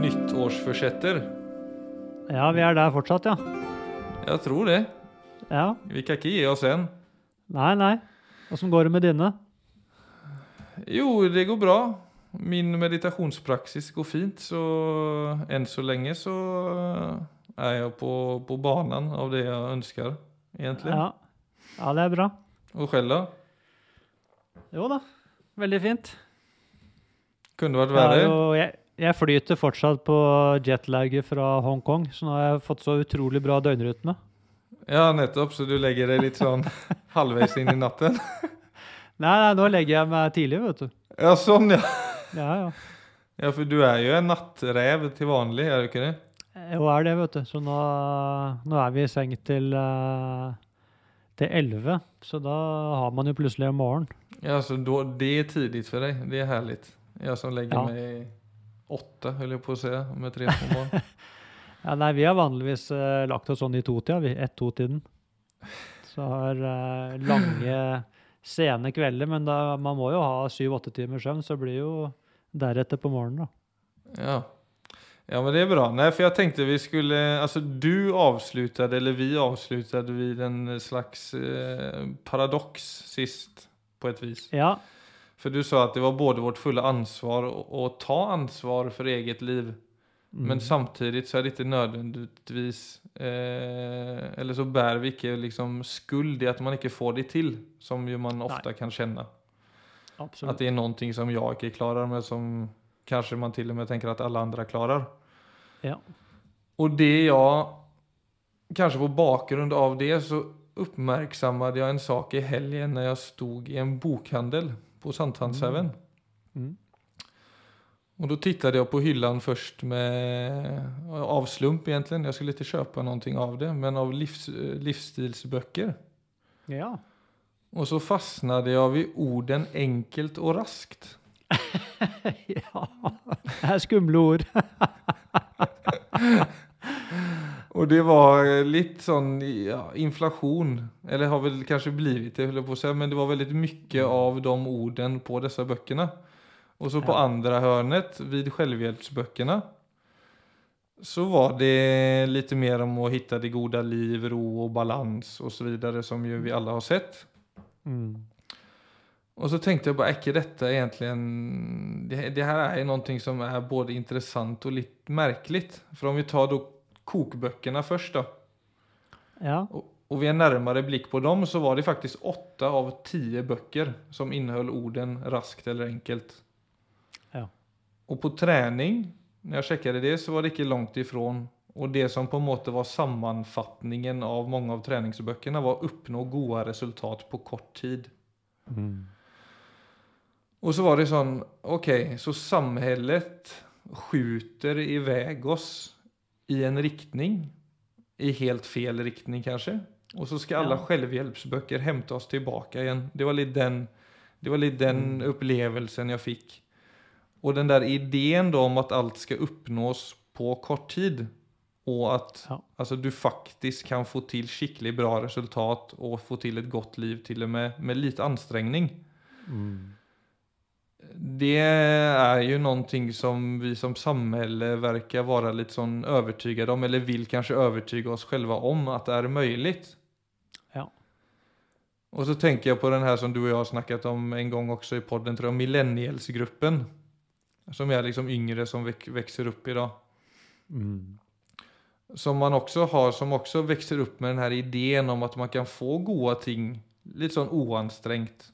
nyttårsforsetter? Ja, vi er der fortsatt, ja. Jeg tror det. Ja. Vi kan ikke gi oss en. Nei, nei. Åssen går det med dine? Jo, det går bra. Min meditasjonspraksis går fint, så enn så lenge så er jeg på, på banen av det jeg ønsker, egentlig. Ja. ja, det er bra. Og selv, da? Jo da, veldig fint. Kunne vært er verre? jeg, jeg flyter fortsatt på jetlaget fra Hongkong, så nå har jeg fått så utrolig bra døgnrytme. Ja, nettopp. Så du legger deg litt sånn halvveis inn i natten? Nei, nei, nå legger jeg meg tidlig, vet du. Ja, sånn, ja. Ja, ja. Ja, for du er jo en nattrev til vanlig, er du ikke det? Jo, er det, vet du. Så nå, nå er vi i seng til eh, til 11, så da har man jo plutselig en morgen. Ja, så då, det er tidlig for deg. Det er herlig. Jeg som legger Ja. meg åtte, holder jeg på å se, med tre på mål. Ja, nei, vi har vanligvis uh, lagt oss sånn i totida, vi. Ett-to-tiden. Så har uh, lange, sene kvelder, men da, man må jo ha syv-åtte timer søvn, så blir jo deretter på morgenen, da. Ja. Ja, men det är bra. Nej, för jag tänkte vi skulle, alltså du avslutade, eller vi avslutade vid en slags eh, paradox sist på ett vis. Ja, För du sa att det var både vårt fulla ansvar och, och ta ansvar för eget liv. mm. Men samtidigt så är det inte nödvändigtvis, eh, eller så bär vi inte liksom skuld i att man inte får det till, som ju man ofta kan känna. Absolut. Att det är någonting som jag inte klarar, men som kanske man till och med tänker att alla andra klarar. Ja. Och det jag, kanske på bakgrund av det, så uppmärksammade jag en sak i helgen när jag stod i en bokhandel på Sankthanshaugen. Mm. Och då tittade jag på hyllan först med, av slump egentligen, jag skulle inte köpa någonting av det, men av livs, livsstilsböcker. Ja. Och så fastnade jag vid orden enkelt och raskt. ja. Det er skumle ord. Och det var litt sånn ja, inflation, eller har vel kanskje blivit det, på å men det var veldig mye av de orden på disse bøkene. Og så på Ja. andre hörnet, vid självhjälpsböckerna, så var det litt mer om å hitta det gode liv, ro og balans och så vidare som ju vi alle har sett. Mm. Og så tenkte jeg bare, är dette egentlig egentligen, det, det her er noe som er både interessant og litt merkelig. For om vi tar då kokböckerna först då. Ja. Och, och vid en närmare blick på dem så var det faktiskt åtta av tio böcker som innehöll orden raskt eller enkelt. Ja. Och på träning, när jag checkade det så var det ikke langt ifrån. Og det som på en måte var sammanfattningen av mange av treningsbøkene, var 'oppnå gode resultat på kort tid. Mm. Og så var det sånn Ok, så samhället skjuter iväg oss i en riktning, i helt fel riktning kanske. Och så ska alla Ja. självhjälpsböcker hämta oss tillbaka igen. Det var lite den, det var lite den Mm. upplevelsen jag fick. Och den där idén då om att allt ska uppnås på kort tid. Och att Ja. alltså, du faktiskt kan få till skikkelig bra resultat och få till ett gott liv till och med med lite ansträngning. Mm. Det är ju någonting som vi som samhälle verkar vara lite sån övertygade om, eller vill kanske övertyga oss själva om att det är möjligt. Ja. Och så tänker jag på den här som du och jag har snackat om en gång också i podden, tror jag, millennielsgruppen. Som är liksom yngre som väx- växer upp idag. Mm. Som man också har, som också växer upp med den här idén om att man kan få goda ting lite sån oansträngt.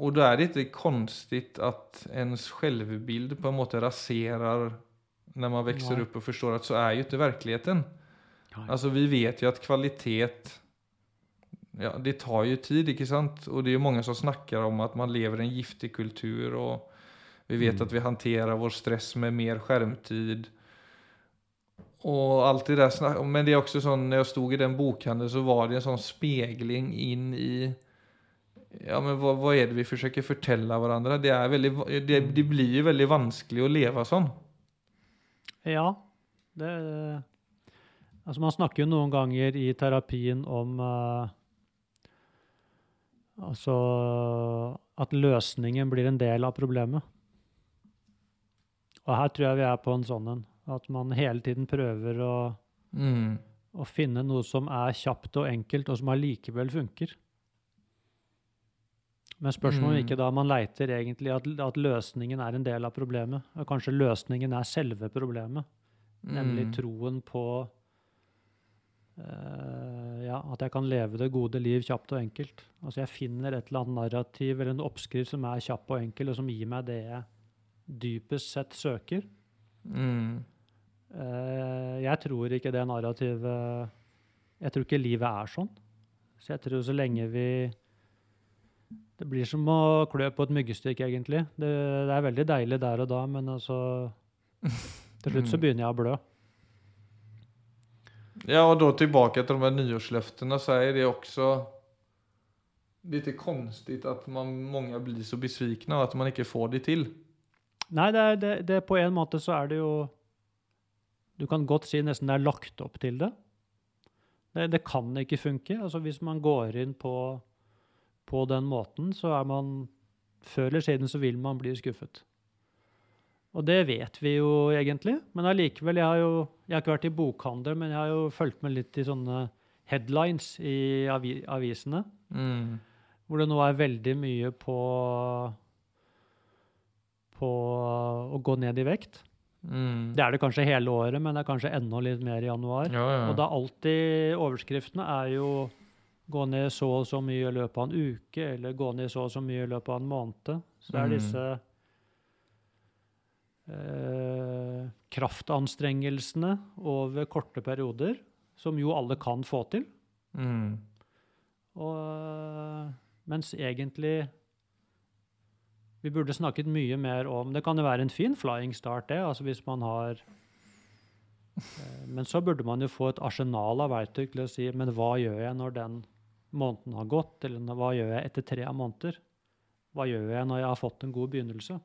Och då är det inte konstigt att ens självbild på en måte raserar när man växer opp upp och förstår att så är ju inte verkligheten. Altså Alltså vi vet ju att kvalitet, ja det tar ju tid, inte sant? Och det är jo många som snackar om att man lever i en giftig kultur och vi vet Mm. att vi hanterar vår stress med mer skärmtid. Och allt det där men det är också sån, när jag stod i den bokhandeln så var det en sån spegling in i Ja men hva, hva er det vi forsøker fortelle hverandre? Det, är väldigt, det, det blir jo veldig vanskelig å leve sånn. Ja. Det Altså, man snakker jo noen ganger i terapien om uh, Altså at løsningen blir en del av problemet. Og her tror jeg vi er på en sånn en. At man hele tiden prøver å, Mm. å finne noe som er kjapt og enkelt, og som allikevel funker. Men spørsmålet er Mm. ikke da man leiter egentlig at, at løsningen er en del av problemet. Og kanskje løsningen er selve problemet. Nemlig Mm. troen på uh, ja, at jeg kan leve det gode liv kjapt og enkelt. Altså jeg finner et eller annet narrativ eller en oppskrift som er kjapp og enkel, og som gir meg det jeg dypest sett søker. Mm. Uh, jeg tror ikke det narrativet Jeg tror ikke livet er sånn. Så jeg tror så lenge vi Det blir som å klø på et myggestykke, egentlig. Det, det er veldig deilig der og da, men altså Til slutt så Mm. begynner jeg å blø. Ja, og da tilbake etter de här nyårsløftene, så er det også litt konstigt at man, mange blir så besvikne, og at man ikke får det til. Nei, det er, det, det, på en måte så er det jo Du kan godt si nesten det er lagt opp til det. Det, det kan ikke funke. Altså Hvis man går inn på, på den måten, så er man Før eller siden så vil man bli skuffet. Og det vet vi jo egentlig. Men allikevel, jeg har jo Jeg har ikke vært i bokhandel, men jeg har jo fulgt med litt i sånne headlines i avi, avisene. Mm. Hvor det nå er veldig mye på på å gå ned i vekt. Mm. Det er det kanskje hele året, men det er kanskje enda litt mer i januar. Ja, ja. Og da alltid overskriftene er jo gå ned så og så mye i løpet av en uke, eller gå ned så og så mye i løpet av en måned. Så det er Mm. disse eh, kraftanstrengelsene over korte perioder, som jo alle kan få til. Mm. Og, mens egentlig vi burde snakket mye mer om Det kan jo være en fin flying start, det. altså hvis man har eh, Men så burde man jo få et arsenal av verktøy til å si Men hva gjør jeg når den måneden har gått? Eller hva gjør jeg etter tre måneder? Hva gjør jeg når jeg har fått en god begynnelse?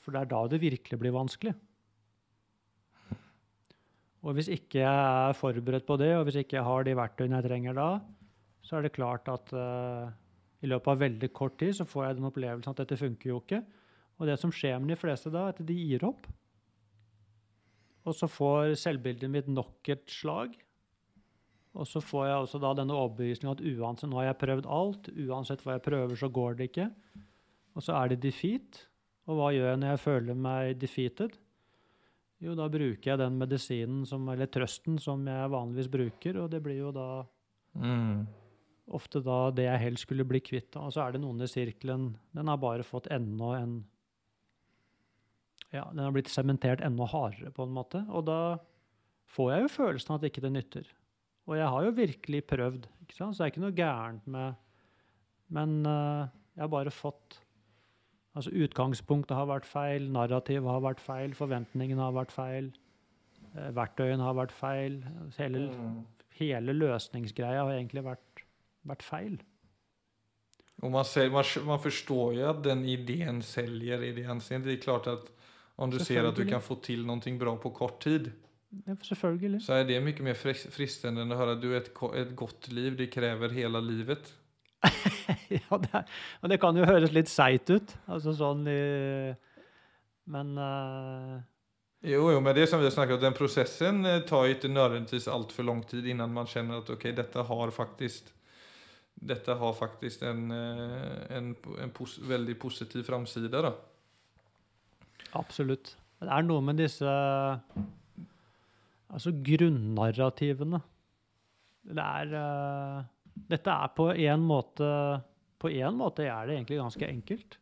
For det er da det virkelig blir vanskelig. Og hvis ikke jeg er forberedt på det, og hvis ikke jeg har de verktøyene jeg trenger da, så er det klart at uh, i løpet av veldig kort tid så får jeg den opplevelsen at dette funker jo ikke. Og det som skjer med de fleste da, er at de gir opp. Og så får selvbildet mitt nok et slag. Og så får jeg også da denne overbevisningen at uansett, nå har jeg prøvd alt, uansett hva jeg prøver, så går det ikke. Og så er det defeat. Og hva gjør jeg når jeg føler meg defeated? Jo, da bruker jeg den medisinen, som, eller trøsten, som jeg vanligvis bruker, og det blir jo da Mm. ofte da det jeg helst skulle bli kvitt. Og så er det noen i sirkelen Den har bare fått enda en Ja, den har blitt sementert enda hardere, på en måte. Og da får jeg jo følelsen av at ikke det nytter. Og jeg har jo virkelig prøvd, ikke sant? så det er ikke noe gærent med Men uh, jeg har bare fått Altså utgangspunktet har vært feil, narrativet har vært feil, forventningene har vært feil, uh, verktøyene har vært feil. Hele Mm. hele løsningsgreia har egentlig vært, vært feil. Og man, ser, man, man forstår jo at den ideen selger i det anseendet. Det er klart at om du ser at du kan få til noe bra på kort tid Ja, Selvfølgelig. så er det mye mer fristende enn å høre at du er et, et godt liv, det krever hele livet. ja, det og det kan jo høres litt seigt ut. Altså sånn Men uh... Jo, jo, men det som vi har snakket om, den processen eh, tar jo ikke nødvendigvis altfor lang tid innan man kjenner at ok, dette har faktisk dette har faktisk en, en, en pos veldig positiv framside, absolutt. Det er noe med disse Altså grunnarrativene. Det er uh, Dette er på en måte På en måte er det egentlig ganske enkelt.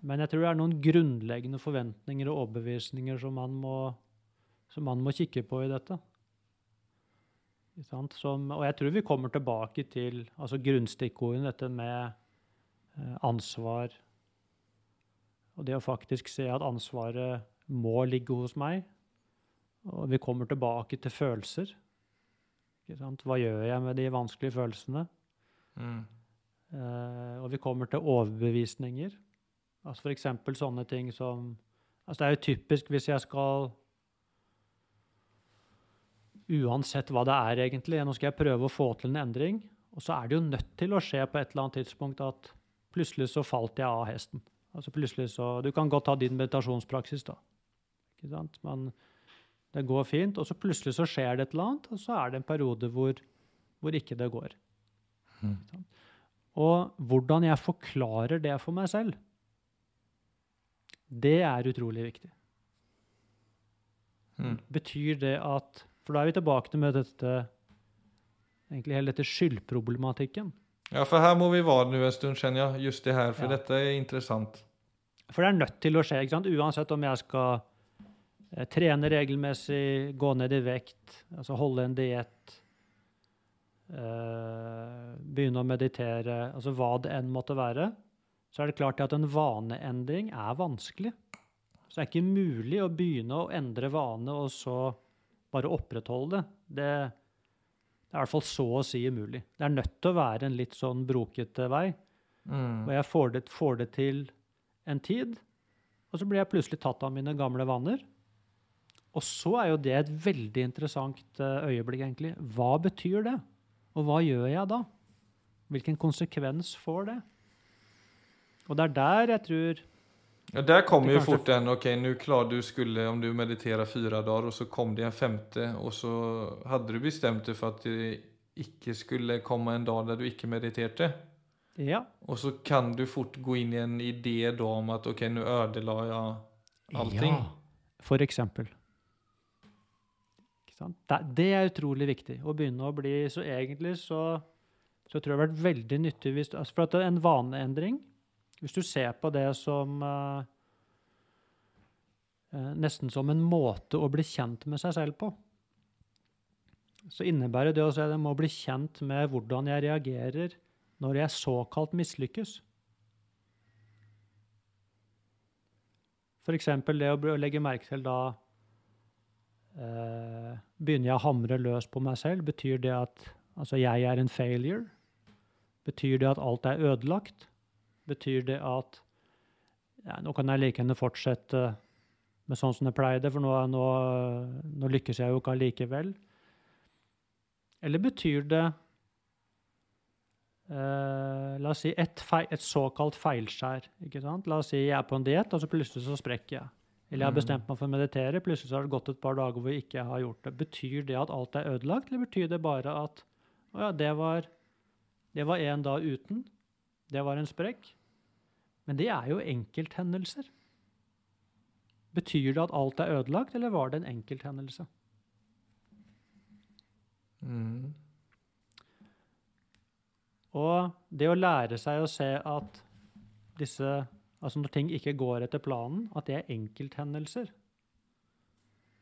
Men jeg tror det er noen grunnleggende forventninger og overbevisninger som man må, som man må kikke på i dette. Som, og jeg tror vi kommer tilbake til altså grunnstikkordene, dette med eh, ansvar. Og det å faktisk se at ansvaret må ligge hos meg. Og vi kommer tilbake til følelser. Hva gjør jeg med de vanskelige følelsene? Mm. Eh, og vi kommer til overbevisninger. Altså for eksempel sånne ting som Altså det er jo typisk hvis jeg skal Uansett hva det er egentlig, nå skal jeg prøve å få til en endring, og så er det jo nødt til å skje på et eller annet tidspunkt at plutselig så falt jeg av hesten. Altså plutselig så, Du kan godt ha din meditasjonspraksis, da. Ikke sant? Men det går fint, og så plutselig så skjer det et eller annet, og så er det en periode hvor, hvor ikke det går. Mm. Og hvordan jeg forklarer det for meg selv, det er utrolig viktig. Mm. Betyr det at For da er vi tilbake til med dette egentlig hele dette skyldproblematikken. Ja, for her må vi være nå en stund, kjenner jeg. Just det her, for Ja. dette er interessant. For det er nødt til å skje, ikke sant? uansett om jeg skal trene regelmessig, gå ned i vekt, altså holde en diett, eh, begynne å meditere, altså hva det enn måtte være, så er det klart at en vaneendring er vanskelig. Så det er ikke mulig å begynne å endre vane og så bare opprettholde det. Det, det er i hvert fall så å si umulig. Det er nødt til å være en litt sånn brokete vei. Mm. Og jeg får det, får det til en tid, og så blir jeg plutselig tatt av mine gamle vaner. Og så er jo det et veldig interessant eh, øyeblikk, egentlig. Hva betyr det? Og hva gjør jeg da? Hvilken konsekvens får det? Og det er der jeg tror Ja, der kommer jo fort den, ok, nå klar du skulle, om du mediterer fire dager, og så kom det en femte og så hadde du bestemt deg for at det ikke skulle komme en dag der du ikke mediterte. Ja. Og så kan du fort gå inn i en idé da om at ok, nå ødela jeg allting. Ja, for eksempel. Det, er utrolig viktig å begynne å bli Så egentlig så, så tror jeg det har vært veldig nyttig hvis altså For at det er en vaneendring Hvis du ser på det som uh, Nesten som en måte å bli kjent med seg selv på, så innebærer det å si at jeg må bli kjent med hvordan jeg reagerer når jeg såkalt mislykkes. F.eks. det å legge merke til da eh, Begynner jeg å hamre løs på meg selv? Betyr det at altså, jeg er en failure? Betyr det at alt er ødelagt? Betyr det at ja, nå kan jeg like gjerne fortsette med sånn som jeg pleide, for nå, nå, nå lykkes jeg jo ikke allikevel? Eller betyr det eh, La oss si et, feil, et såkalt feilskjær. La oss si jeg er på en diett, og så plutselig så sprekker jeg. Eller jeg har Mm. bestemt meg for å meditere, plutselig så har det gått et par dager hvor jeg ikke har gjort det. Betyr det at alt er ødelagt, eller betyr det bare at å ja, det var det var en dag uten, det var en sprekk? Men det er jo enkelthendelser. Betyr det at alt er ødelagt, eller var det en enkelthendelse? Mm. Og det å lære seg å se at disse Altså når ting ikke går etter planen, at det er enkelthendelser,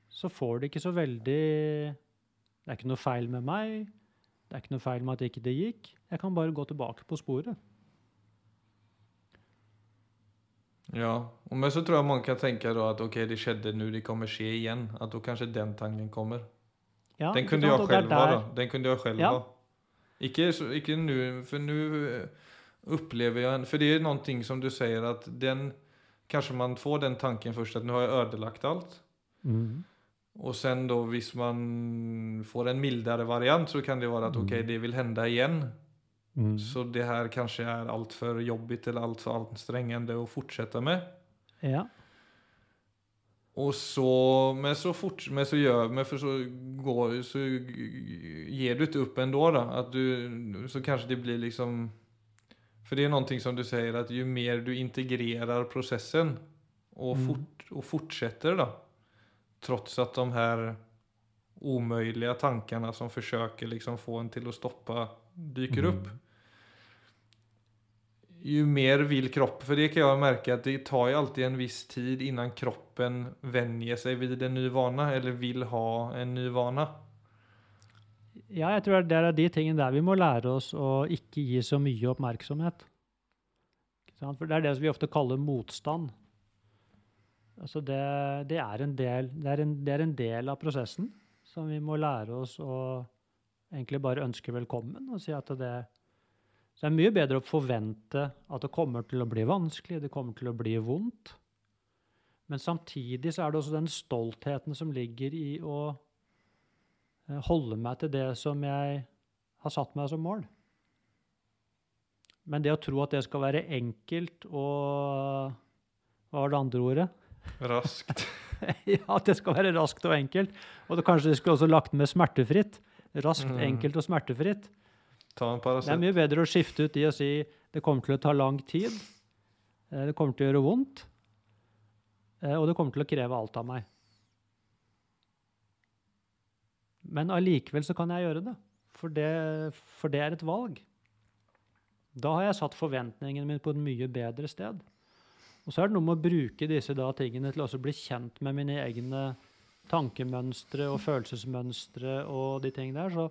så får det ikke så veldig Det er ikke noe feil med meg. Det er ikke noe feil med at ikke det gikk. Jeg kan bare gå tilbake på sporet. Ja, men så tror jeg man kan tenke at ok, det skjedde nå, det kommer skje igjen. At da kanskje den tanken kommer. Ja, Den kunne er själv ha. Den kunne jeg selv Ja. ha. Ikke, ikke nå, for nå nu eh, upplever jag, för det är någonting som du säger att den, kanske man får den tanken först att nu har jag ödelagt allt. Mm. Och sen då, hvis man får en mildare variant så kan det vara att Mm. okej, det vill hända igen. Mm. Så det här kanske är allt för jobbigt eller allt för ansträngande att fortsätta med. Ja. Och så, men så fort, men så gör, men för så går, så ger du inte upp ändå då. Att du, så kanske det blir liksom, för det är någonting som du säger att ju mer du integrerar processen och, Mm. fort, och fortsätter då. Trots att de här omöjliga tankarna som försöker liksom få en till att stoppa dyker Mm. upp. Ju mer vill kroppen, för det kan jag märka att det tar ju alltid en viss tid innan kroppen vänjer sig vid en ny vana eller vill ha en ny vana. Ja, jeg tror det er de tingene der vi må lære oss å ikke gi så mye oppmerksomhet. For det er det vi ofte kaller motstand. Altså det, det, er del, det, er en, det er en del av prosessen som vi må lære oss å egentlig bare ønske velkommen. og si at det, det er mye bedre å forvente at det kommer til å bli vanskelig, det kommer til å bli vondt. Men samtidig så er det også den stoltheten som ligger i å holde meg til det som jeg har satt meg som mål. Men det å tro at det skal være enkelt og Hva var det andre ordet? Raskt. ja, at det skal være raskt og enkelt. Og det kanskje det skulle også lagt med smertefritt. Raskt, Mm. enkelt og smertefritt. Ta en Det er mye bedre å skifte ut de og si det kommer til å ta lang tid, eh, det kommer til å gjøre vondt, eh, og det kommer til å kreve alt av meg. Men allikevel så kan jeg gjøre det, for det, for det er et valg. Da har jeg satt forventningene mine på et mye bedre sted. Og så er det noe med å bruke disse da tingene til å bli kjent med mine egne tankemønstre og følelsesmønstre og de tingene der. Så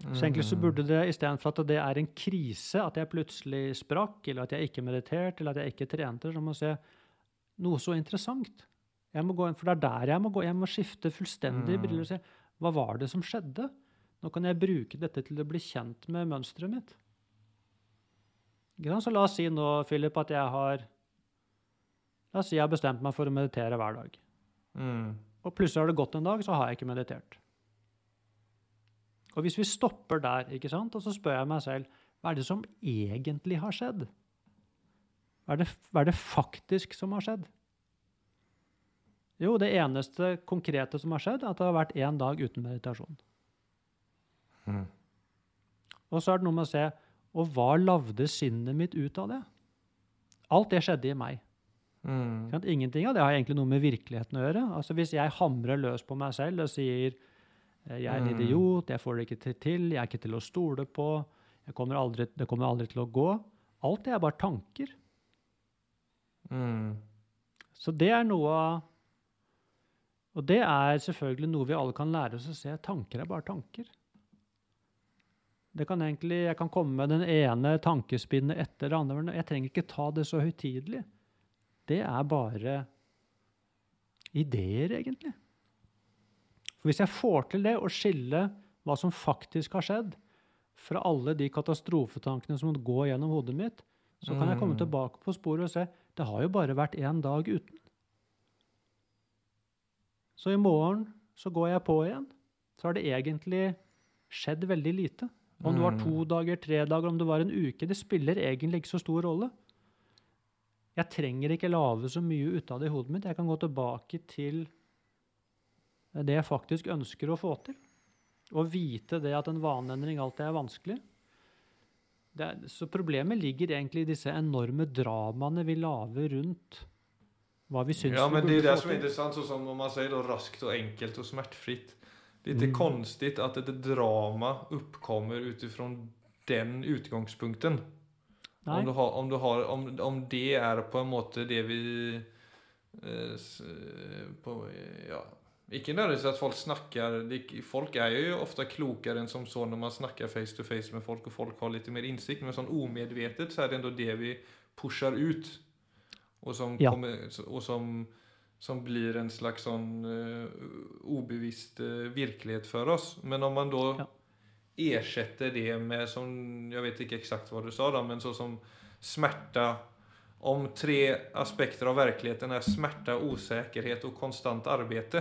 så egentlig så burde det istedenfor at det er en krise, at jeg plutselig sprakk, eller at jeg ikke mediterte, eller at jeg ikke trente, så må jeg se noe så interessant. Jeg må gå inn, for det er der jeg må gå. Jeg må skifte fullstendig Mm. briller og se hva var det som skjedde. Nå kan jeg bruke dette til å bli kjent med mønsteret mitt. Så la oss si nå, Philip, at jeg har La oss si jeg har bestemt meg for å meditere hver dag. Mm. Og plutselig har det gått en dag, så har jeg ikke meditert. Og hvis vi stopper der, ikke sant, og så spør jeg meg selv hva er det som egentlig har skjedd? Hva er det, hva er det faktisk som har skjedd? Jo, det eneste konkrete som har skjedd, er at det har vært én dag uten meditasjon. Mm. Og så er det noe med å se Og hva lagde sinnet mitt ut av det? Alt det skjedde i meg. Mm. Ingenting av det har egentlig noe med virkeligheten å gjøre. Altså Hvis jeg hamrer løs på meg selv og sier jeg er en Mm. idiot, jeg får det ikke til- jeg er ikke til å stole på, jeg kommer aldri, det kommer aldri til å gå Alt det er bare tanker. Mm. Så det er noe av Og det er selvfølgelig noe vi alle kan lære oss å se. Tanker er bare tanker. Det kan egentlig, Jeg kan komme med den ene tankespinnet etter det andre, jeg trenger ikke ta det så høytidelig. Det er bare ideer, egentlig. For Hvis jeg får til det, å skille hva som faktisk har skjedd, fra alle de katastrofetankene som går gjennom hodet mitt, så kan jeg komme Mm. tilbake på sporet og se det har jo bare vært én dag uten. Så i morgen så går jeg på igjen. Så har det egentlig skjedd veldig lite. Om det var to dager, tre dager, om det var en uke, det spiller egentlig ikke så stor rolle. Jeg trenger ikke lage så mye ut av det i hodet mitt. Jeg kan gå tilbake til det jeg faktisk ønsker å få til. Og vite det at en vaneendring alltid er vanskelig. Det er, så problemet ligger egentlig i disse enorme dramaene vi lager rundt hva vi syns Ja, men det är det som är interessant, intressant, så som om man säger då raskt och enkelt och smärtfritt. Det är inte Mm. konstigt att ett drama uppkommer utifrån den utgångspunkten. Nei. Om, du har, om, du har, om, om det er på en måte det vi eh, på, ja, Ikke nødvendigvis at folk snakker det- Folk er jo ofte klokere enn som så når man snakker face to face med folk, og folk har litt mer innsikt, men sånn omedvetet så er det ändå det vi pusher ut. Og som, Ja. kommer, og som, som blir en slags sånn eh, ubevisst uh, virkelighet for oss. Men om man da Ja. ersätter det med, som, Jeg vet ikke exakt hva du sa da, men sånn som smerte Om tre aspekter av virkeligheten er smerte, usikkerhet og konstant arbeid.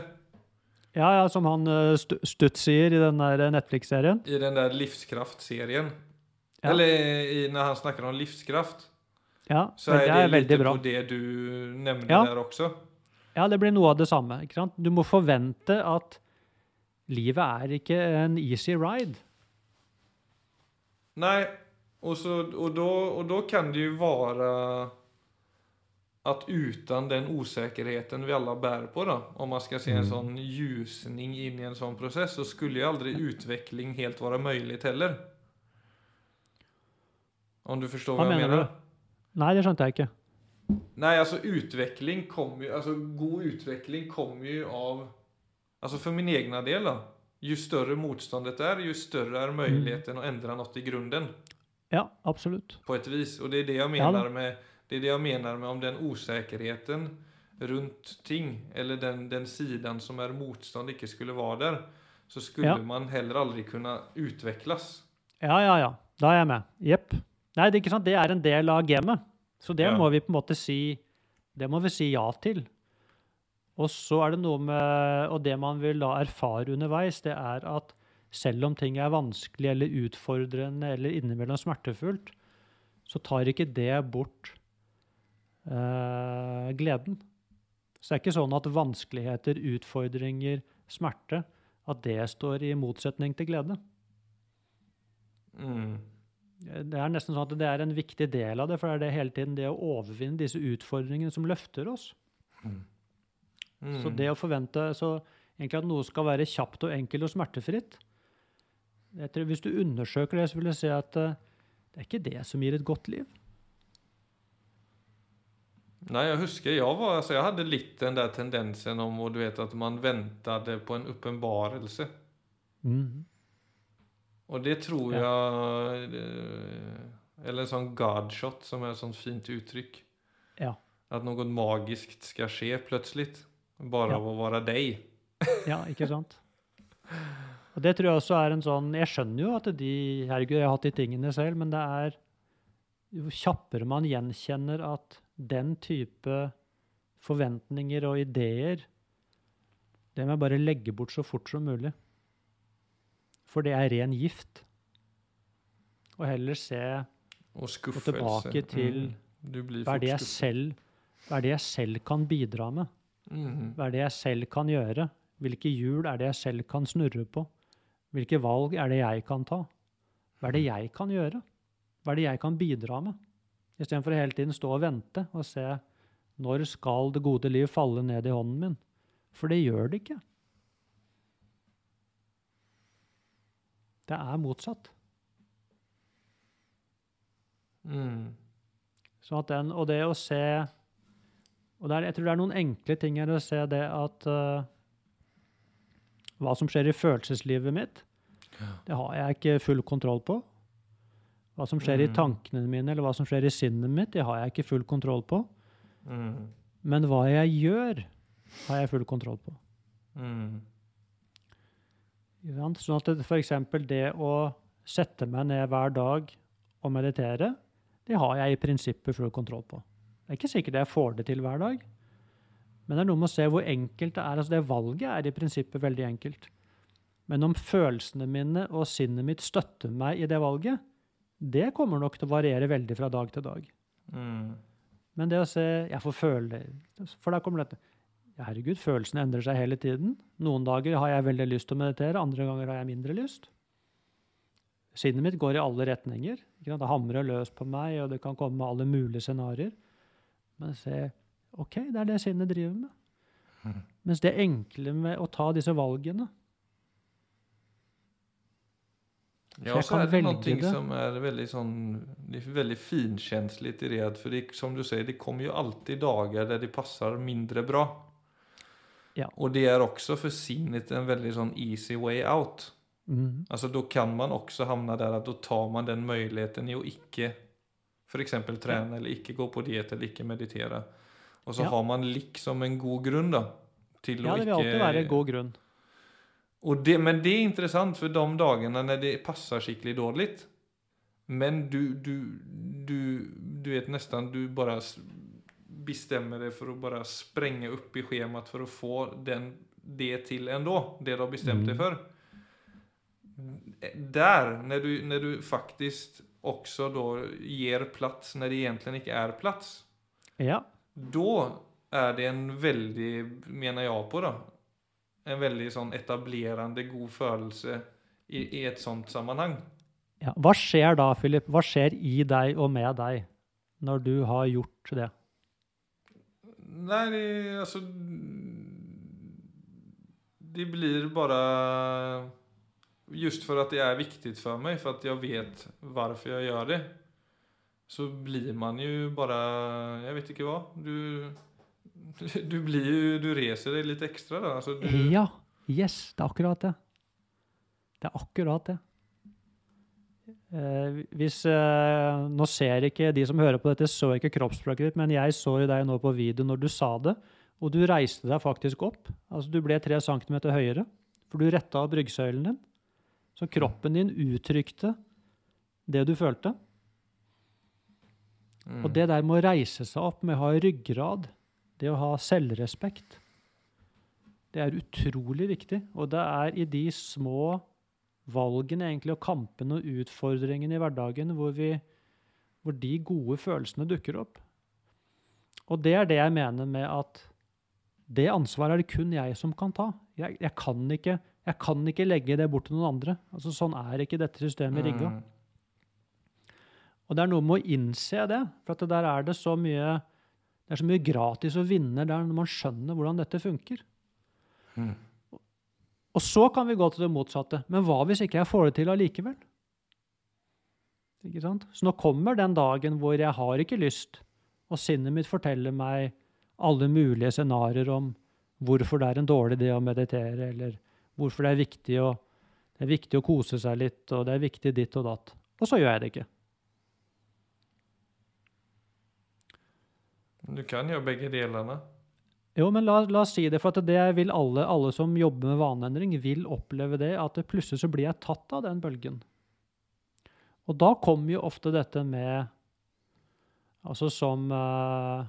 Ja, ja, som han eh, Stutt sier i den der Netflix-serien. I den der livskraft-serien. Ja. Eller i, når han snakker om livskraft. Ja, Så er det er det litt bra. på det du nevner Ja. der også. Ja, det blir noe av det samme. Ikke sant? Du må forvente at livet er ikke en easy ride. Nei, og så, och, då, och då kan det jo være at uten den usikkerheten vi alle bærer på da, om man skal se en Mm. sån ljusning inn i en sånn prosess, så skulle jo aldri utvikling helt være mulig heller. Om du forstår Hva hva jeg mener menar? du? Nei, det skjønte jeg ikke. Nei, altså utveckling kommer ju, alltså god utveckling kommer ju av, alltså för min egna del då, ju större motståndet är, ju större är möjligheten att ändra något i grunden. Ja, absolutt. på ett vis. Och det är det jag Ja, menar då. med det är det jag menar med om den osäkerheten runt ting eller den, den sidan som är motstånd inte skulle vara där så skulle Ja. man heller aldrig kunna utvecklas. Ja, ja, ja. Da er jeg med. Jepp. Nei, det er ikke sant. Det er en del av gamet. Så det Ja. må vi på en måte si Det må vi si ja til. Og så er det noe med Og det man vil da erfare underveis, det er at selv om ting er vanskelig eller utfordrende eller innimellom smertefullt, så tar ikke det bort eh, gleden. Så det er ikke sånn at vanskeligheter, utfordringer, smerte, at det står i motsetning til glede. Mm. Det er nesten sånn at det er en viktig del av det, for det er det hele tiden det å overvinne disse utfordringene som løfter oss. Mm. Så det å forvente så egentlig at noe skal være kjapt og enkelt og smertefritt tror Hvis du undersøker det, så vil du se at uh, det er ikke det som gir et godt liv. Nei, jeg husker jeg var, altså jeg hadde litt den der tendensen om og du vet, at man ventet på en åpenbarelse. Mhm. Og det tror jeg eh, Eller en sånn godshot, som er et sånt fint uttrykk. Ja. At noe magisk skal skje plutselig. Bare Ja. av å være deg. Ja, ikke sant? Og det tror jeg også er en sånn Jeg skjønner jo at de Herregud, jeg har hatt de tingene selv, men det er Jo kjappere man gjenkjenner at den type forventninger og ideer Det må jeg bare legge bort så fort som mulig. For det er ren gift. Og heller se Og skuffelse. tilbake til Mm. Hva er, det jeg selv, hva er det jeg selv kan bidra med? Mm. Hva er det jeg selv kan gjøre? Hvilke hjul er det jeg selv kan snurre på? Hvilke valg er det jeg kan ta? Hva er det jeg kan gjøre? Hva er det jeg kan bidra med? Istedenfor å hele tiden stå og vente og se når skal det gode liv falle ned i hånden min? For det gjør det ikke. Det er motsatt. Mm. Sånn at den, og det å se og det er, Jeg tror det er noen enkle ting her å se det at uh, Hva som skjer i følelseslivet mitt, det har jeg ikke full kontroll på. Hva som skjer i Mm. tankene mine, eller hva som skjer i sinnet mitt, det har jeg ikke full kontroll på. Mm. Men hva jeg gjør, har jeg full kontroll på. Mm. Sånn at f.eks. det å sette meg ned hver dag og meditere, det har jeg i prinsippet full kontroll på. Det er ikke sikkert jeg får det til hver dag, men det er noe med å se hvor enkelt det er. Altså det valget er i prinsippet veldig enkelt. Men om følelsene mine og sinnet mitt støtter meg i det valget, det kommer nok til å variere veldig fra dag til dag. Mm. Men det å se Jeg får føle For der kommer dette. Ja, herregud, følelsene endrer seg hele tiden. Noen dager har jeg veldig lyst til å meditere, andre ganger har jeg mindre lyst. Sinnet mitt går i alle retninger. Det hamrer løs på meg, og det kan komme alle mulige scenarioer. Men se OK, det er det sinnet driver med. Mens det enkle med å ta disse valgene Ja, og så er det noe som er veldig, sånn, väldigt finkänsligt i det. For det, som du sier, det kommer jo alltid dager der det passer mindre bra. Ja. Och det är också för sinnet en väldigt sånn easy way out. Mm. Altså, da kan man også hamne der at da tar man den muligheten i å ikke f.eks. trene, eller ikke gå på diet eller ikke meditere. Og så Ja. har man liksom en god grunn da, til Ja, att det vil alltid være en god grunn. och det, men det er interessant, for de dagene når det passer skikkelig dårlig Men du, du, du, du vet nesten du bara s- bestämmer dig för att bara spränga upp i schemat för att få den, det till ändå, det du har bestämt dig for. för. Där, när du, när du faktiskt också då ger plats när det egentligen inte är plats. Ja. Då är det en väldig, menar jag på då, en veldig sånn etablerende god følelse i, i et sånt sammenheng. ja. Hva skjer da, Philip? Hva skjer i deg og med deg når du har gjort det? Nej, det, alltså, det blir bara just för att det är viktigt för mig, för att jag vet varför jag gör det. Så blir man ju bara, jag vet ikke hva. du, du blir jo du reser deg litt ekstra da. Altså, du, Ja, yes, det er akkurat det. Det er akkurat det. Eh, hvis, eh, nå ser ikke de som hører på dette, så ikke kroppsspråket ditt, men jeg så deg nå på video når du sa det, og du reiste deg faktisk opp. Altså, du ble tre centimeter høyere, for du retta av bryggsøylen din. Så kroppen din uttrykte det du følte. mm. Og det der med å reise seg opp, med å ha ryggrad, det å ha selvrespekt, det er utrolig viktig. Og det er i de små valgene egentlig, og kampene og utfordringene i hverdagen hvor vi, hvor de gode følelsene dukker opp. Og det er det jeg mener med at det ansvaret er det kun jeg som kan ta. Jeg, jeg, kan, ikke, jeg kan ikke legge det bort til noen andre. Altså, sånn er ikke dette systemet rigga. Mm. Og det er noe med å innse det. For at der er det så mye det er så mye gratis å vinne der når man skjønner hvordan dette funker. Mm. Og så kan vi gå til det motsatte. Men hva hvis ikke jeg får det til allikevel? Ikke sant? Så nå kommer den dagen hvor jeg har ikke lyst, og sinnet mitt forteller meg alle mulige scenarioer om hvorfor det er en dårlig idé å meditere, eller hvorfor det er å, det er viktig å kose seg litt, og det er viktig ditt og datt. Og så gjør jeg det ikke. Du kan gjøre begge delene. Jo, men la, la oss si det, for at det vil alle, alle som jobber med vaneendring, vil oppleve det, at det plutselig så blir jeg tatt av den bølgen. Og da kommer jo ofte dette med Altså som uh,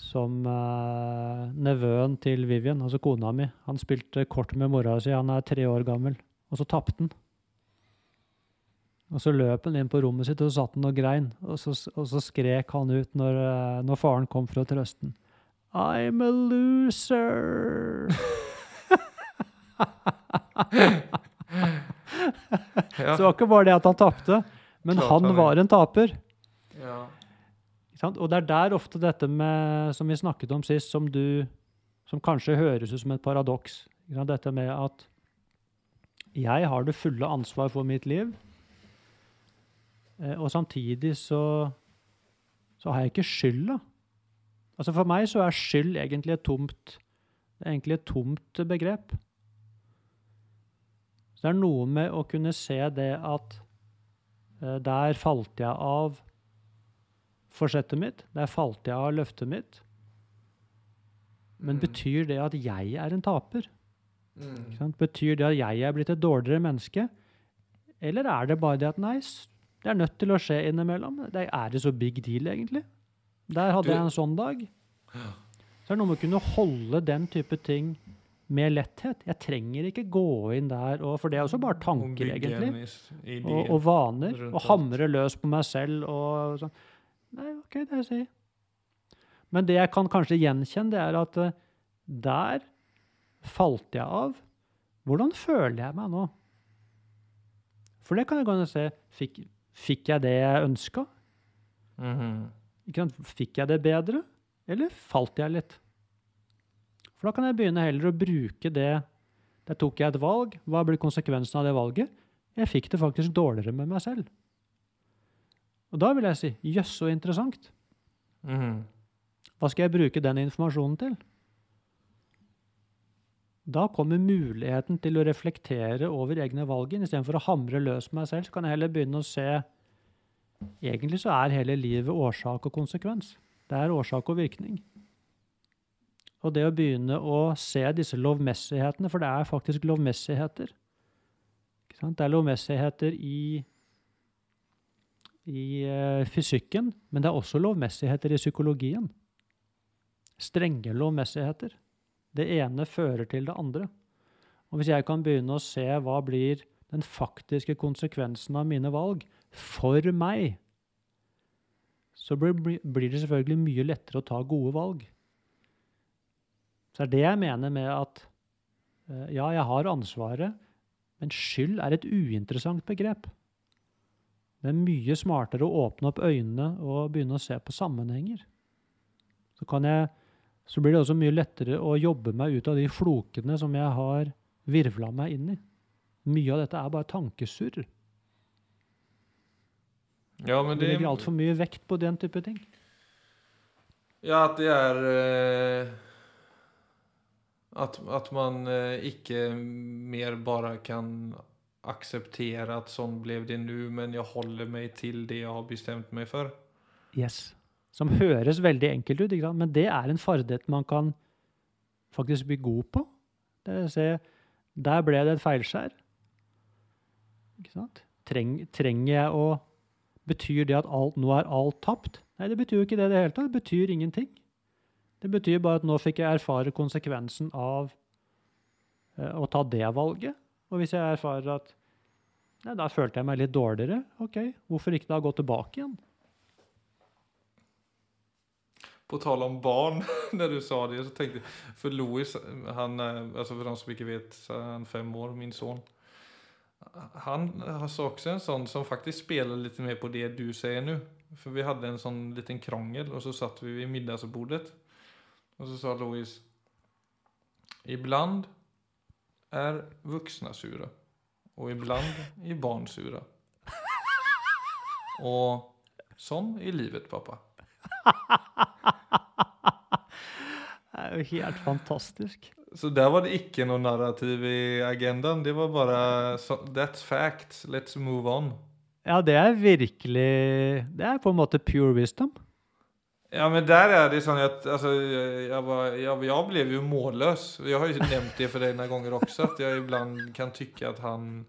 Som uh, nevøen til Vivian, altså kona mi. Han spilte kort med mora si, han er tre år gammel, og så tapte han. Og så løp han inn på rommet sitt og så satt han og grein. Og så, og så skrek han ut når, uh, når faren kom for å trøste han. I'm a loser. Ja. Så det var ikke bare det at han tapte, men Klart han var en taper. ja. Og det er der ofte dette med, som vi snakket om sist, som du Som kanskje høres ut som et paradoks. Dette med at jeg har det fulle ansvar for mitt liv, eh, og samtidig så så har jeg ikke skylda. Altså For meg så er skyld egentlig et tomt egentlig et tomt begrep. Så det er noe med å kunne se det at eh, der falt jeg av forsettet mitt, der falt jeg av løftet mitt. Men Mm. betyr det at jeg er en taper? Mm. Betyr det at jeg er blitt et dårligere menneske? Eller er det bare det at nei, det er nødt til å skje innimellom? Det er det så big deal, egentlig? Der hadde Du- jeg en sånn dag. Så er det noe med å kunne holde den type ting med letthet. Jeg trenger ikke gå inn der, og, for det er også bare tanker, egentlig. Og, og vaner. Og hamre løs på meg selv og sånn. Nei, OK, det jeg sier. Men det jeg kan kanskje gjenkjenne, det er at eh, der falt jeg av. Hvordan føler jeg meg nå? For det kan jeg gå inn og se. Fikk, fikk jeg det jeg ønska? Mhm. Fikk jeg det bedre, eller falt jeg litt? For da kan jeg begynne heller å bruke det Der tok jeg et valg. Hva blir konsekvensen av det valget? Jeg fikk det faktisk dårligere med meg selv. Og da vil jeg si jøss, så interessant. Mhm. Hva skal jeg bruke den informasjonen til? Da kommer muligheten til å reflektere over egne valg. Istedenfor å hamre løs på meg selv, så kan jeg heller begynne å se Egentlig så er hele livet årsak og konsekvens. Det er årsak og virkning. Og det å begynne å se disse lovmessighetene, for det er faktisk lovmessigheter. Det er lovmessigheter i, i eh, fysikken, men det er også lovmessigheter i psykologien. Strenge lovmessigheter. Det ene fører til det andre. Og hvis jeg kan begynne å se hva blir den faktiske konsekvensen av mine valg for meg, så blir, det selvfølgelig mye lettere å ta gode valg. Så det er det jeg mener med at eh, ja, jeg har ansvaret, men skyld er et uinteressant begrep. Det er mye smartere å åpne opp øynene og begynne å se på sammenhenger. Så, jeg, så blir det også mye lettere å jobbe meg ut av de flokene som jeg har virvla meg inn i. Mye av dette er bare tankesurr. Ja, men Vi det legger altfor mye vekt på den type ting. Ja, at det er eh, at, at man eh, ikke mer bare kan akseptere at sånn ble det nå, men jeg holder meg til det jeg har bestemt meg for. Yes. Som høres veldig enkelt ut, men det er en ferdighet man kan faktisk bli god på. Det vil si, der ble det et feilskjær. Ikke sant? Treng, trenger jeg å Betyr det at alt, nå er alt tapt? Nei, det betyr jo ikke det i det hele tatt. Det betyr ingenting. Det betyr bare at nå fikk jeg erfare konsekvensen av eh, å ta det valget. Og hvis jeg erfarer at Nei, da følte jeg meg litt dårligere. Ok, hvorfor ikke da gå tilbake igjen? På tal om barn, når du sa det så tenkte jeg For Louis, han, altså for de som ikke vet, så er han fem år, min son. Han har så också en sånn som faktisk spelar litt mer på det du sier nu. For vi hadde en sånn liten krongel og så satt vi vid middagsbordet. Og så sa Louise ibland er voksne sura og ibland er barn sure. Og sånn er livet pappa. Det er jo helt fantastisk. Så der var det ikke noe narrativ i agendaen. Det var bare so, That's facts. Let's move on. Ja, det er virkelig Det er på en måte pure wisdom. Ja, men der er det sånn at altså, jeg, var, jeg, jeg ble jo målløs. Jeg har jo nevnt det for deg noen ganger også, at jeg iblant kan tykke at han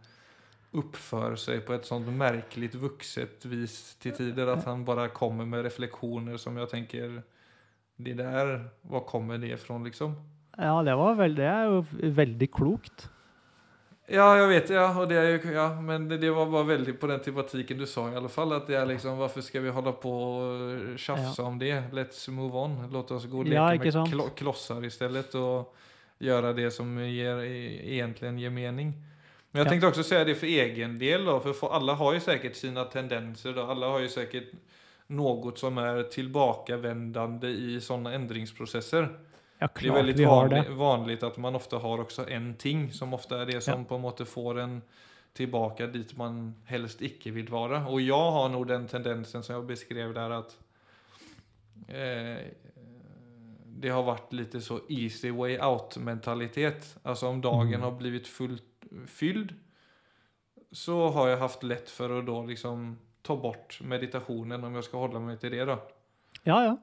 oppfører seg på et sånt merkelig vokset vis til tider. At han bare kommer med refleksjoner som jeg tenker Det der, hvor kommer det fra, liksom? Ja, det, var vel, det er jo veldig klokt. Ja, jeg vet. Ja. Det er jo, ja, men det, det var bare veldig på den tematikken du sa, i alle fall. At det er liksom Hvorfor skal vi holde på og tjafse Ja. om det? Let's move on. Låt oss gå og leke ja, med sant? klo klosser i stedet, og gjøre det som gir, egentlig gir mening. Men jeg tenkte også si det for egen del, da, for, for alle har jo sikkert sine tendenser. Da. Alle har jo sikkert noe som er tilbakevendende i sånne endringsprosesser. Ja, Det er veldig vanlig, vanlig at man ofte har også en ting som ofte er det som på en måte får en tilbake dit man helst ikke vil være. Og jeg har nok den tendensen som jeg beskrev der at eh, det har vært litt så easy way out-mentalitet. Altså om dagen Mm. har blivit fullt fylld så har jeg hatt lett for å da liksom ta bort meditasjonen om jeg skal holde meg til det da. Ja, ja.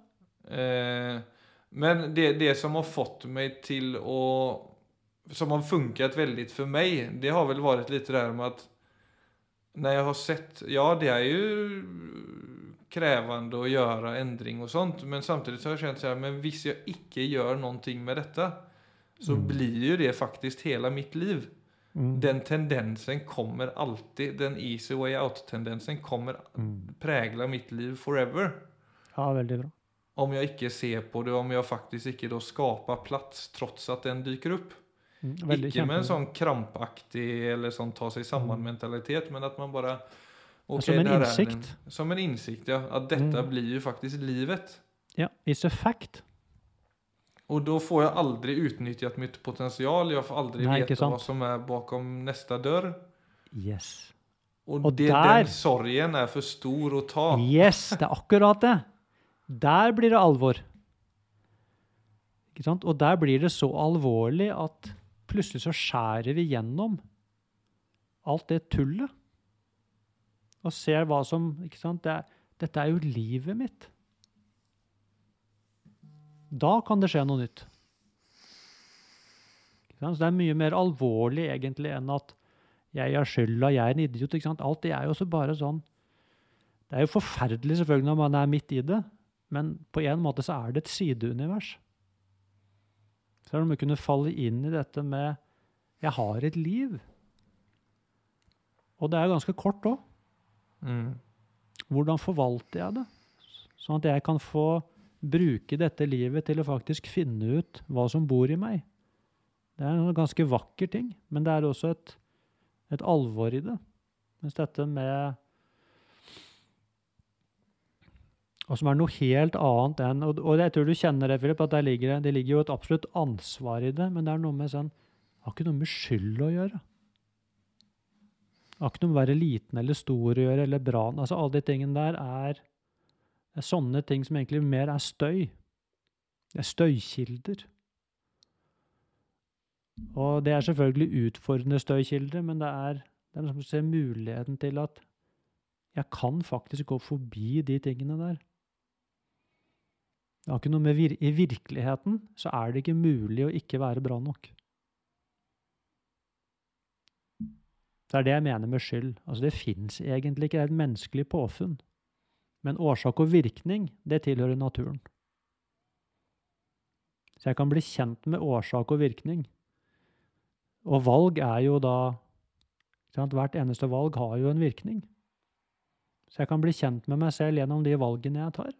Eh, men det, det som har fått meg til å Som har funket veldig for meg, det har vel vært litt det her med at når jeg har sett Ja, det er jo krevende å gjøre endring og sånt, men samtidig så har jeg kjent sånn men hvis jeg ikke gjør noe med dette, så Mm. blir jo det faktisk hele mitt liv. Mm. Den tendensen kommer alltid, den easy way out-tendensen kommer Mm. prägla mitt liv forever. Ja, veldig bra. Om jeg ikke ser på det, om jeg faktisk ikke da skaper plass trots at den dyker opp. Mm. Ikke med en sånn krampaktig eller sånn ta seg sammen-mentalitet, men at man bare okay, som en innsikt. En, Som en innsikt, ja. At dette Mm. blir jo faktisk livet. Ja, it's a fact. Og da får jeg aldri utnyttet mitt potensial. Jeg får aldri Nei, vite hva som er bakom neste dør. Yes. Og, Og det, der- den sorgen er for stor å ta. Yes, det er akkurat det. Der blir det alvor. Ikke sant? Og der blir det så alvorlig at plutselig så skjærer vi gjennom alt det tullet. Og ser hva som ikke sant? Det dette er jo livet mitt. Da kan det skje noe nytt. Ikke sant? Så det er mye mer alvorlig egentlig enn at jeg har skylda, jeg er en idiot. ikke sant? Alt det er jo også bare sånn det er jo forferdelig selvfølgelig når man er midt i det, men på en måte så er det et sideunivers. Så er det med å kunne falle inn i dette med 'jeg har et liv'. Og det er ganske kort òg. Mm. Hvordan forvalter jeg det? Sånn at jeg kan få bruke dette livet til å faktisk finne ut hva som bor i meg. Det er en ganske vakker ting, men det er også et, et alvor i det. Mens dette med Og som er noe helt annet enn Og, og jeg tror du kjenner det, Philip, at ligger, det- ligger jo et absolutt ansvar i det, men det er noe med sånn har ikke noe med skyld å gjøre. Har ikke noe med å være liten eller stor å gjøre, eller bra. Altså, alle de tingene der er, er sånne ting som egentlig mer er støy. Det er støykilder. Og det er selvfølgelig utfordrende støykilder, men det er, det er noe som ser muligheten til at jeg kan faktisk gå forbi de tingene der. Det har ikke noe med vir I virkeligheten så er det ikke mulig å ikke være bra nok. Det er det jeg mener med skyld. Altså, det fins egentlig ikke. Det er et menneskelig påfunn. Men årsak og virkning, det tilhører naturen. Så jeg kan bli kjent med årsak og virkning. Og valg er jo da? Hvert eneste valg har jo en virkning. Så jeg kan bli kjent med meg selv gjennom de valgene jeg tar.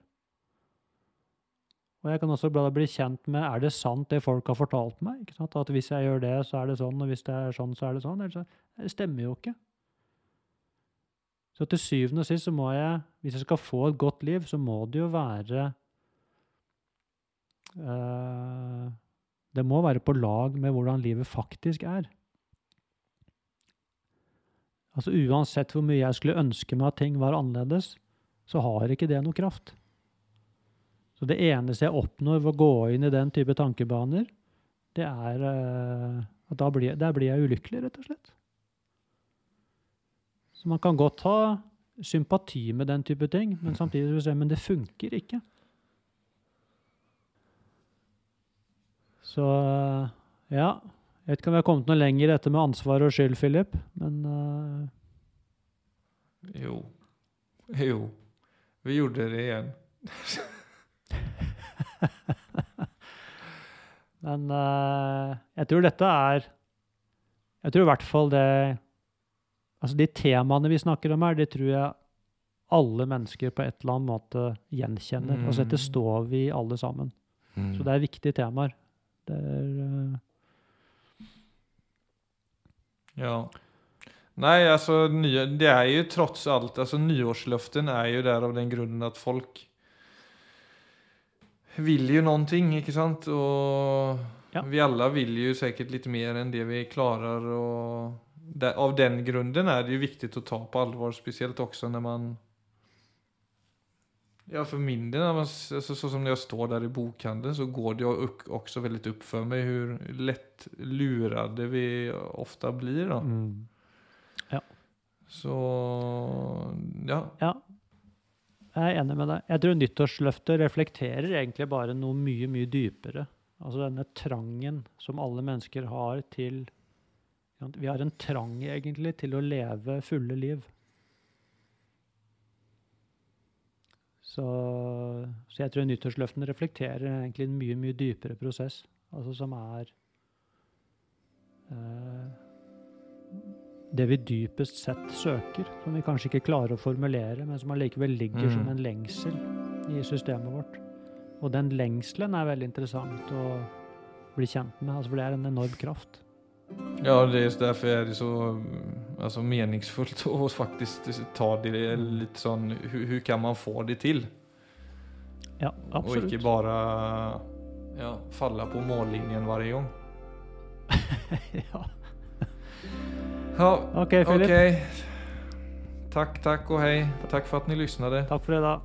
Og jeg kan også bli kjent med er det sant det folk har fortalt meg. Ikke sant? At hvis jeg gjør det, så er det sånn, og hvis det er sånn, så er det sånn. Det stemmer jo ikke. Så til syvende og sist så må jeg, hvis jeg skal få et godt liv, så må det jo være eh, Det må være på lag med hvordan livet faktisk er. Altså Uansett hvor mye jeg skulle ønske meg at ting var annerledes, så har ikke det noe kraft. Så det eneste jeg oppnår ved å gå inn i den type tankebaner, det er eh, at da blir, der blir jeg ulykkelig, rett og slett. Så man kan godt ha sympati med den type ting, men samtidig vil du si, men det funker ikke. Så ja. Jeg vet ikke om vi har kommet noe lenger i dette med ansvar og skyld, Philip, men uh... Jo. Jo. Vi gjorde det igjen. Men uh, jeg tror dette er Jeg tror i hvert fall det Altså de temaene vi snakker om her, det tror jeg alle mennesker på et eller annet måte gjenkjenner. Altså dette Mm. står vi alle sammen. Så det er viktige temaer. Det er uh... Ja. Nei, altså nye, det er jo trots alt altså Nyårsløften er jo der av den grunnen at folk vil jo någonting, ikke sant? Og Ja. vi alle vil jo sikkert litt mer enn det vi klarer. Og det, av den grunnen er det jo viktig å ta på alvor, spesielt også når man Ja, for min del, altså, så som når jeg står der i bokhandelen, så går det jo også veldig opp for meg hvor lett lurade vi ofte blir. da. mm. Så ja. Ja. Jeg er enig med deg. Jeg tror nyttårsløftet reflekterer egentlig bare noe mye, mye dypere. Altså denne trangen som alle mennesker har til Vi har en trang egentlig til å leve fulle liv. Så, så jeg tror nyttårsløftene reflekterer egentlig en mye, mye dypere prosess. Altså som er eh, det vi dypest sett søker, som vi kanskje ikke klarer å formulere, men som allikevel ligger som Mm. en lengsel i systemet vårt. Og den lengselen er veldig interessant å bli kjent med, altså for det er en enorm kraft. ja, det er derfor er det så altså, meningsfullt å faktisk ta det litt sånn Hvordan kan man få det til? Ja, absolutt. Og ikke bare ja, falle på mållinjen hver gang. ja. Ja, OK, Philip. Okay. Tack, tack och hej. Tack för att ni lyssnade. Takk for i dag.